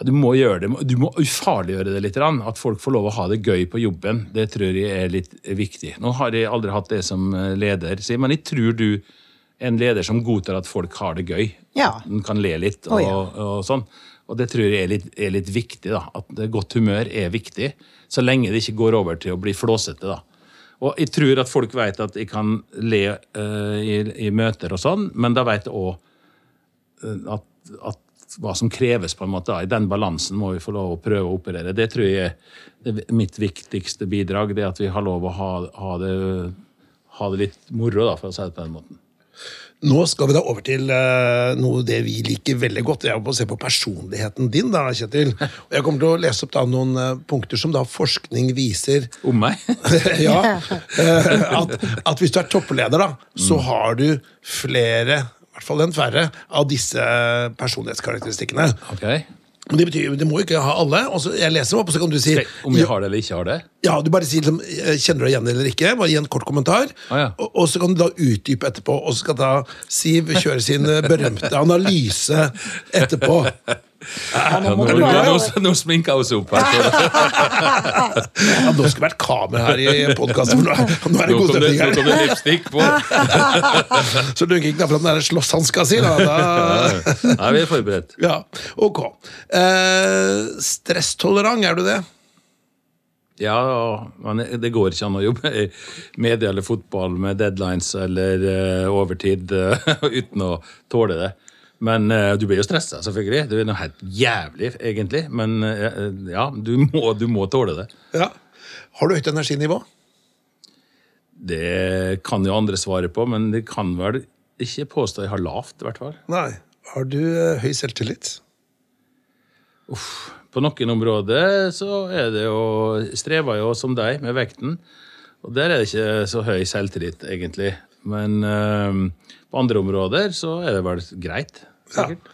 Du må gjøre det, du må ufarliggjøre det litt. At folk får lov å ha det gøy på jobben. Det tror jeg er litt viktig. Nå har jeg aldri hatt det som eh, leder, men jeg tror du er en leder som godtar at folk har det gøy.
Ja.
Den kan le litt
og,
og,
ja.
og sånn. Og det tror jeg er litt, er litt viktig. da, At godt humør er viktig. Så lenge det ikke går over til å bli flåsete. da. Og jeg tror at folk vet at jeg kan le uh, i, i møter og sånn, men da vet jeg òg at, at hva som kreves, på en måte. da. I den balansen må vi få lov å prøve å operere. Det tror jeg er mitt viktigste bidrag. Det at vi har lov å ha, ha, det, ha det litt moro, da, for å si det på den måten.
Nå skal vi da over til uh, noe det vi liker veldig godt. Jeg må se på personligheten din, da, Kjetil. Og jeg kommer til å lese opp da noen uh, punkter som da forskning viser <laughs>
Om meg? <laughs>
ja, Uh, <laughs> at, at hvis du er toppleder, da, så har du flere, hvert fall en færre, av disse personlighetskarakteristikkene.
Ok.
Men Det betyr, det må jo ikke ha alle. Og så jeg leser dem opp, og så kan du si
Om jeg har det eller ikke har det?
ja, du bare sier liksom, eh, Kjenner du deg igjen eller ikke? Bare gi en kort kommentar.
Ah, ja.
og, og så kan du da utdype etterpå. Og så skal da Siv kjøre sin berømte analyse etterpå. <laughs>
Ja, nå, nå, nå, nå sminker jeg oss opp her.
Ja, nå skal vært kamera her i podkasten, for nå er, nå er det god
kom det, nå kom
her.
det lipstick på. <laughs>
Så du ikke knapper den der slåsshanska si, da. da
Nei, vi er forberedt.
ja, ok. Eh, stresstolerant, er du det?
Ja, men det går ikke an å jobbe i media eller fotball med deadlines eller eh, overtid <laughs> uten å tåle det. Men uh, du blir jo stressa, selvfølgelig. Det er noe helt jævlig, egentlig. Men uh, ja, du må, du må tåle det.
Ja. Har du høyt energinivå?
Det kan jo andre svare på, men det kan vel ikke påstå jeg har lavt, i hvert fall.
Nei. Har du uh, høy selvtillit? Uff.
På noen områder så er det jo strever jo som deg med vekten. Og der er det ikke så høy selvtillit, egentlig. Men på andre områder så er det vel greit.
Ja.
sikkert.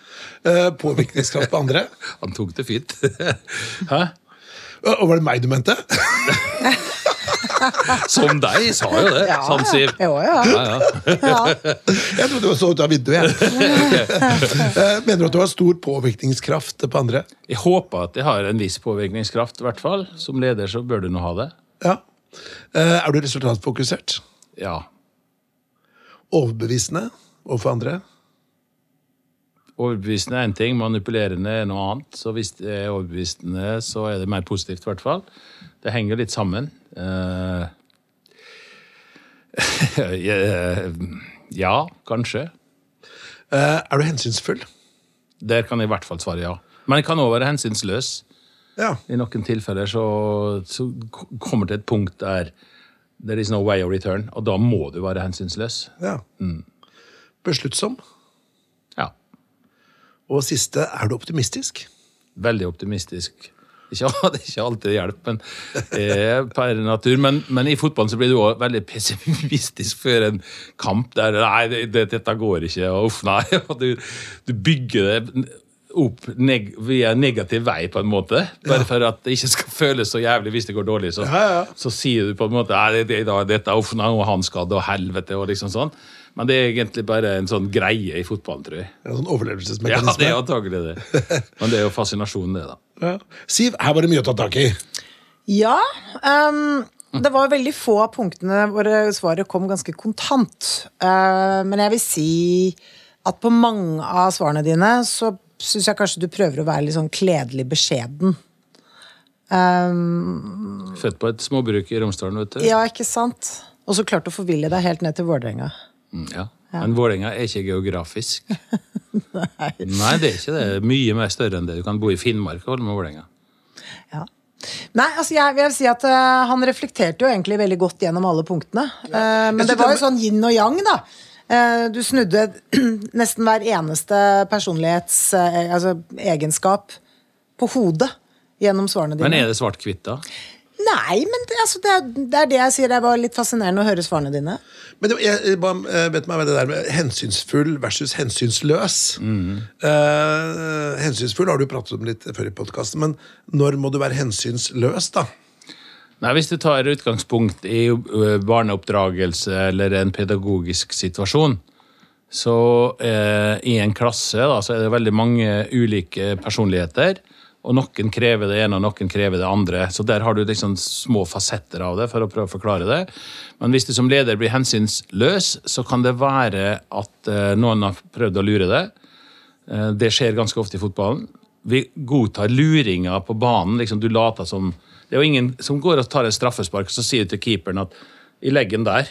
Eh, påvirkningskraft på andre? <laughs>
Han tok det fint. <laughs> Hæ?
Og var det meg du mente? <laughs>
Som deg, sa jo det.
Ja,
Sånn, Siv.
ja. Jo, ja.
Ja, ja.
ja.
Jeg trodde du så ut av vinduet. jeg. Eh, Mener du at du har stor påvirkningskraft på andre?
Jeg håper at jeg har en viss påvirkningskraft, i hvert fall. Som leder så bør du nå ha det.
Ja. Eh, Er du resultatfokusert?
Ja.
Overbevisende overfor andre?
Overbevisende er én ting, manipulerende er noe annet. Så hvis det er overbevisende, så er det mer positivt, i hvert fall. Det henger litt sammen. Uh, <laughs> ja, kanskje.
Uh, Er du hensynsfull?
Der kan jeg i hvert fall svare ja. Men jeg kan òg være hensynsløs.
Ja.
I noen tilfeller så, så kommer det til et punkt der there is no way of return, og da må du være hensynsløs.
ja. Besluttsom?
Ja.
Og siste, er du optimistisk?
Veldig optimistisk. Ikke, <laughs> det er ikke alltid det hjelper, men eh, per natur. Men, men i fotballen så blir du òg veldig pessimistisk før en kamp der Nei, det, det, dette går ikke. og Uff, nei. <laughs> Og du, du bygger det opp neg via negativ vei, på en måte. Bare for at det ikke skal føles så jævlig hvis det går dårlig. Så,
Ja, ja.
så sier du på en måte «Nei, det, det, dette uff, nei, og han skal og helvete, og liksom sånn. Men det er egentlig bare en sånn greie i fotballen, tror jeg.
En sånn overlevelsesmekanisme?
Ja, det er antagelig det. Men det er jo fascinasjonen, det, da.
Ja. Siv, her var det mye å ta tak i.
Ja. Um, det var veldig få av punktene hvor svaret kom ganske kontant. Uh, men jeg vil si at på mange av svarene dine så syns jeg kanskje du prøver å være litt sånn kledelig beskjeden. Um,
Født på et småbruk i Romsdalen, vet du.
ja, ikke sant? Og så klart å forville deg helt ned til Vålerenga.
Mm, ja. Men Vålerenga er ikke geografisk. <laughs> Nei. Nei, det er ikke det. Mye mer større enn det. Du kan bo i Finnmark og holde med Vålerenga.
Ja. Nei, altså jeg vil si at uh, Han reflekterte jo egentlig veldig godt gjennom alle punktene. Uh, men det var jo sånn yin og yang, da. Eh, du snudde <clears throat> nesten hver eneste personlighets altså, egenskap på hodet gjennom svarene dine.
Men er det svart-hvitt, da?
Nei, men det, altså, det, er, det er det jeg sier. Det var litt fascinerende å høre svarene dine.
Men det, jeg, jeg bare eh, vet meg med det der med hensynsfull versus hensynsløs. Eh, hensynsfull har du pratet om litt før i podkasten, men når må du være hensynsløs, da?
Nei, Hvis du tar utgangspunkt i barneoppdragelse eller en pedagogisk situasjon, så eh, i en klasse da, så er det veldig mange ulike personligheter. Og noen krever det ene, og noen krever det andre. Så der har du liksom små fasetter av det, for å prøve å forklare det. Men hvis du som leder blir hensynsløs, så kan det være at eh, noen har prøvd å lure deg. Eh, Det skjer ganske ofte i fotballen. Vi godtar luringer på banen. liksom Du later som Det er jo ingen som går og tar et straffespark, og så sier du til keeperen at 'I den der',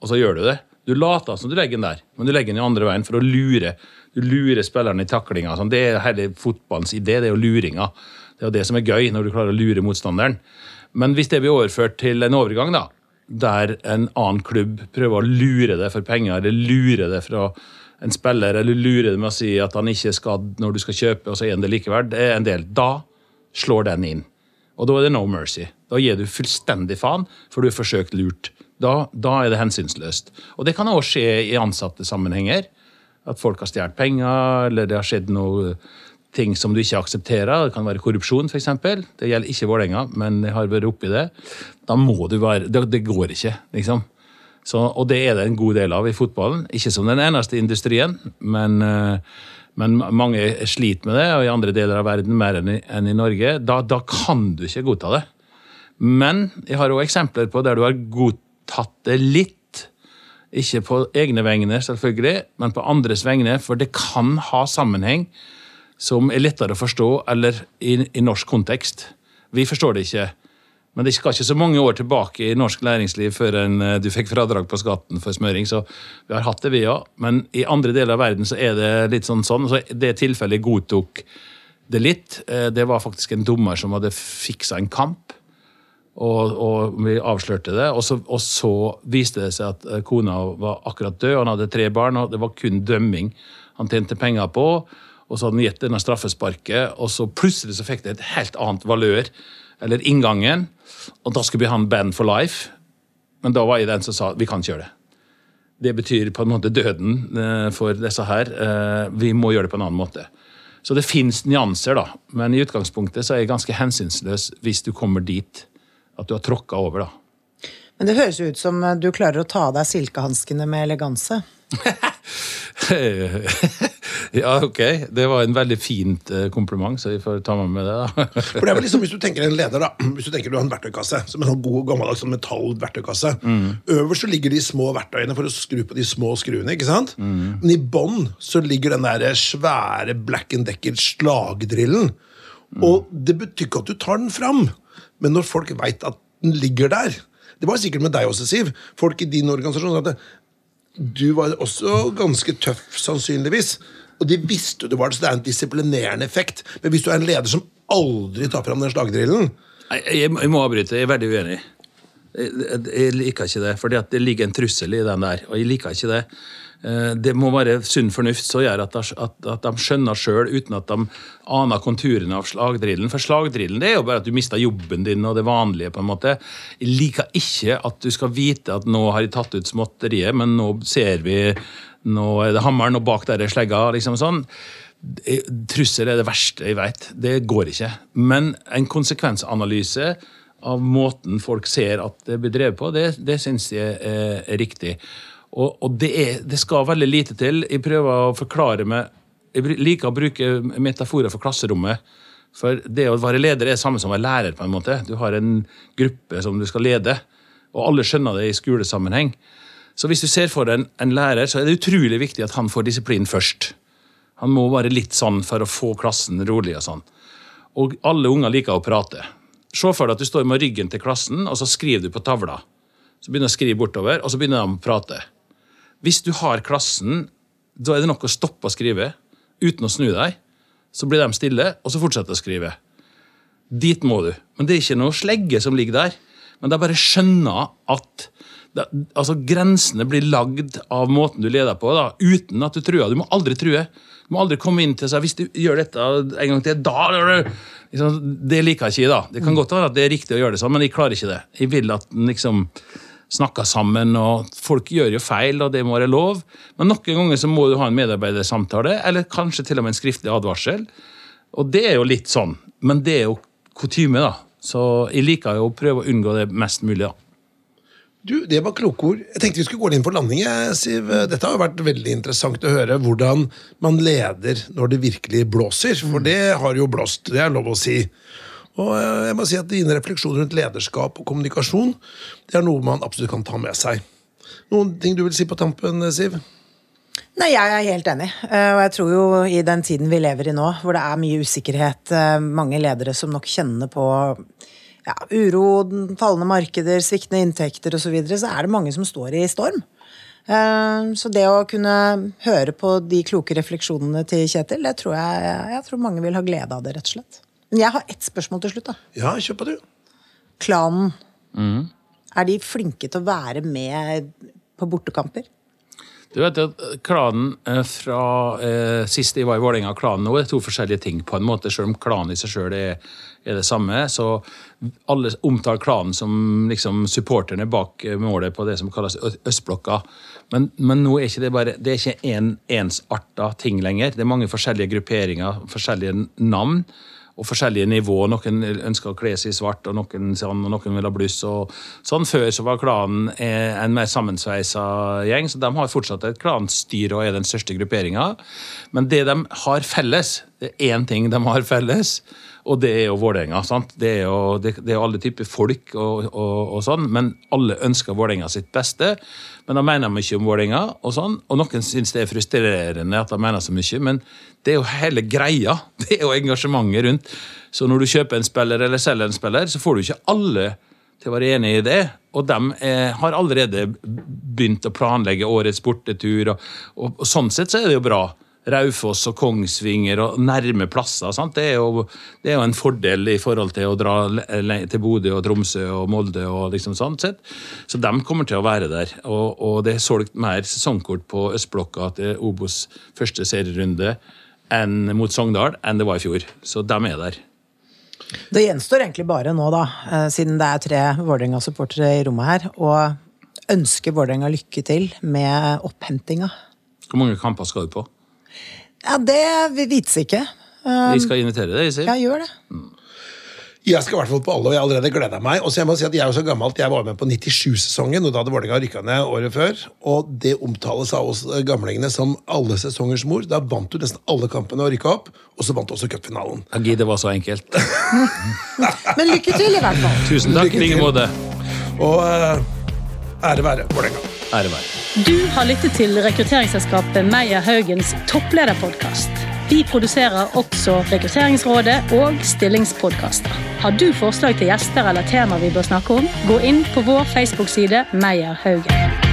og så gjør du det. Du later som du legger den der, men du legger den i andre veien for å lure. Du lurer spilleren i taklinga. Sånn. Det er hele fotballens idé, det er jo luringa. Det er jo det som er gøy, når du klarer å lure motstanderen. Men hvis det blir overført til en overgang, da, der en annen klubb prøver å lure deg for penger, eller lure deg fra en spiller, eller lure deg med å si at han ikke er skadd når du skal kjøpe, og så er han det likevel, det er en del. Da slår den inn. Og da er det no mercy. Da gir du fullstendig faen, for du har forsøkt lurt. Da, da er det hensynsløst. Og det kan også skje i ansatte sammenhenger. At folk har stjålet penger, eller det har skjedd noe ting som du ikke aksepterer. Det kan være korrupsjon, f.eks. Det gjelder ikke Vålerenga, men jeg har vært oppi det. Da må du være Det, det går ikke, liksom. Så, og det er det en god del av i fotballen. Ikke som den eneste industrien, men, eh, men mange sliter med det, og i andre deler av verden mer enn i, enn i Norge. Da, da kan du ikke godta det. Men jeg har òg eksempler på der du har godtatt det litt. Ikke på egne vegne, selvfølgelig, men på andres vegne, for det kan ha sammenheng som er lettere å forstå eller i, i norsk kontekst. Vi forstår det ikke. Men det skal ikke så mange år tilbake i norsk næringsliv før en, eh, du fikk fradrag på skatten for smøring. Så vi har hatt det, vi òg. Men i andre deler av verden så er det litt sånn sånn. Så det tilfellet godtok det litt. Eh, Det var faktisk en dommer som hadde fiksa en kamp. Og, og vi avslørte det. Og så, og så viste det seg at eh, kona var akkurat død, han hadde tre barn, og det var kun dømming han tjente penger på. Og så hadde han gitt denne straffesparket, og så plutselig så fikk det et helt annet valør, eller inngangen. Og da skulle vi ha en band for life. Men da var jeg den som sa vi kan ikke gjøre det. Det betyr på en måte døden eh, for disse her. Eh, Vi må gjøre det på en annen måte. Så det fins nyanser, da. Men i utgangspunktet så er jeg ganske hensynsløs hvis du kommer dit at du har tråkka over, da.
Men det høres jo ut som eh, du klarer å ta av deg silkehanskene med eleganse. <laughs>
ja, ok. Det var en veldig fint eh, kompliment, så vi får ta med meg det, da.
For det er vel liksom, Hvis du <laughs> tenker en leder, da Hvis du tenker du har en verktøykasse, som en sånn god gammeldags sånn metallverktøykasse Øverst så ligger de små verktøyene for å skru på de små skruene. ikke sant? Men i bånn så ligger den der svære Black and Decker slagdrillen. Og det betyr ikke at du tar den fram, men når folk veit at den ligger der Det var sikkert med deg også, Siv. Folk i din organisasjon sa at du var også ganske tøff, sannsynligvis. Og de visste du var det, så det er en disiplinerende effekt. Men hvis du er en leder som aldri tar fram den slagdrillen
Jeg, jeg må avbryte. Jeg er veldig uenig. Jeg, jeg, jeg liker ikke det, for det ligger en trussel i den der. Og jeg liker ikke det. Eh, Det må være sunn fornuft som gjør at, de- skjønner sjøl, uten at de aner konturene av slagdrillen. For slagdrillen det er jo bare at du mister jobben din og det vanlige. på en måte. Jeg liker ikke at du skal vite at nå har de tatt ut småtteriet, men nå ser vi nå er det hammeren, og bak der er slegga. liksom sånn. Trussel er det verste jeg vet. Det går ikke. Men en konsekvensanalyse av måten folk ser at det blir drevet på, det, det syns jeg er, er riktig. Og, og det, er, det, skal veldig lite til. Jeg prøver å forklare meg Jeg liker å bruke metaforer for klasserommet. For det å være leder er det samme som å være lærer. på en måte. Du har en gruppe som du skal lede, og alle skjønner det i skolesammenheng. Så hvis du ser for deg en, en lærer, så er det utrolig viktig at han får disiplin først. Han må være litt sånn for å få klassen rolig og sånn. Og alle unger liker å prate. Se for deg at du står med ryggen til klassen, og så skriver du på tavla. Så begynner du å skrive bortover, og så begynner de å prate. Hvis du har klassen, da er det nok å stoppe å skrive uten å snu deg. Så blir de stille, og så fortsetter å skrive. Dit må du. Men det er ikke noe slegge som ligger der. Men er bare skjønne at det, altså Grensene blir lagd av måten du leder på, da, uten at du truer. Du må aldri true. Du må aldri komme inn til seg hvis du gjør dette en gang til, da liksom, Det liker jeg ikke. da. Det kan godt være at det er riktig å gjøre det sånn, men jeg klarer ikke det. Jeg vil at liksom snakker sammen, og folk gjør jo feil, og det må være lov. Men noen ganger så må du ha en medarbeidersamtale, eller kanskje til og med en skriftlig advarsel. Og det er jo litt sånn, men det er jo kutyme, da. Så jeg liker jo å prøve å unngå det mest mulig, da.
Du, Det var kloke ord. Jeg tenkte vi skulle gå inn for landing. Siv. Dette har jo vært veldig interessant å høre hvordan man leder når det virkelig blåser. For det har jo blåst, det er lov å si. Og eh, jeg må si at Dine refleksjoner rundt lederskap og kommunikasjon det er noe man absolutt kan ta med seg. Noen ting du vil si på tampen, Siv?
Nei, Jeg er helt enig. Eh, og jeg tror jo i den tiden vi lever i nå, hvor det er mye usikkerhet, eh, mange ledere som nok kjenner på ja, uro, fallende markeder, sviktende inntekter osv., så, videre, så er det mange som står i storm. Eh, så det å kunne høre på de kloke refleksjonene til Kjetil, det tror jeg, jeg tror mange vil ha glede av det, rett og slett. Men jeg har ett spørsmål til slutt. da.
Ja, kjør på, du.
Klanen. Mm. Er de flinke til å være med på bortekamper?
Du vet at Klanen eh, fra eh, sist jeg var i Vålerenga og klanen nå er to forskjellige ting. på en måte, Selv om klanen i seg sjøl er, er, det samme. Så alle omtaler klanen som liksom, supporterne bak eh, målet på det som kalles østblokka. Men, men nå er ikke det bare, det er ikke en ensarta ting lenger. Det er mange forskjellige grupperinger, forskjellige navn og forskjellige nivåer. Noen ønsker å kle seg i svart, og noen sånn, og noen vil ha bluss. og sånn Før så var klanen en mer sammensveisa gjeng, så de har fortsatt et klanstyre og er den største grupperinga. Men det de har felles, det er én ting de har felles, og det er jo Vålerenga. Det, er jo, det, det er alle typer folk, og, og, og, sånn, men alle ønsker Vålerenga sitt beste. Men de mener mye om Vålerenga, og sånn, og noen syns det er frustrerende at de mener så mye. Men det er jo hele greia. <laughs> Det er jo engasjementet rundt. Så når du kjøper en spiller eller selger en spiller, så får du ikke alle til å være enig i det. Og de er, har allerede begynt å planlegge årets bortetur, og, og, og sånn sett så er det jo bra. Raufoss og Kongsvinger og nærme plasser. Det er, jo, det, er jo, en fordel i forhold til å dra til Bodø og Tromsø og Molde. og liksom sånn sett. Så de kommer til å være der. Og, og det er solgt mer sesongkort på østblokka til Obos første serierunde enn mot Sogndal enn det var i fjor. Så de er der.
Det gjenstår egentlig bare nå, da, eh, siden det er tre Vålerenga-supportere i rommet her, å ønske Vålerenga lykke til med opphentinga.
Hvor mange kamper skal du på?
Ja, Det vites ikke.
Vi skal invitere deg, Isil.
Ja, gjør det.
Mm. Jeg skal i hvert fall på alle, og jeg har allerede gleda meg. Og så jeg må si at jeg er jo så gammelt, jeg var med på 97-sesongen, og da hadde Vålerenga rykka ned året før. Og det omtales av oss gamlingene som alle sesongers mor. Da vant du nesten alle kampene og rykka opp, og så vant du også cupfinalen.
Gi, det var så enkelt. <laughs>
Men lykke til, i hvert fall.
Tusen takk. I like måte.
Og uh, ære være Vålerenga.
Ære være.
Du har lyttet til rekrutteringsselskapet Meyer Haugens topplederpodkast. Vi produserer også Rekrutteringsrådet og stillingspodkaster. Har du forslag til gjester eller tema vi bør snakke om, gå inn på vår Facebook-side Meyer Haugen.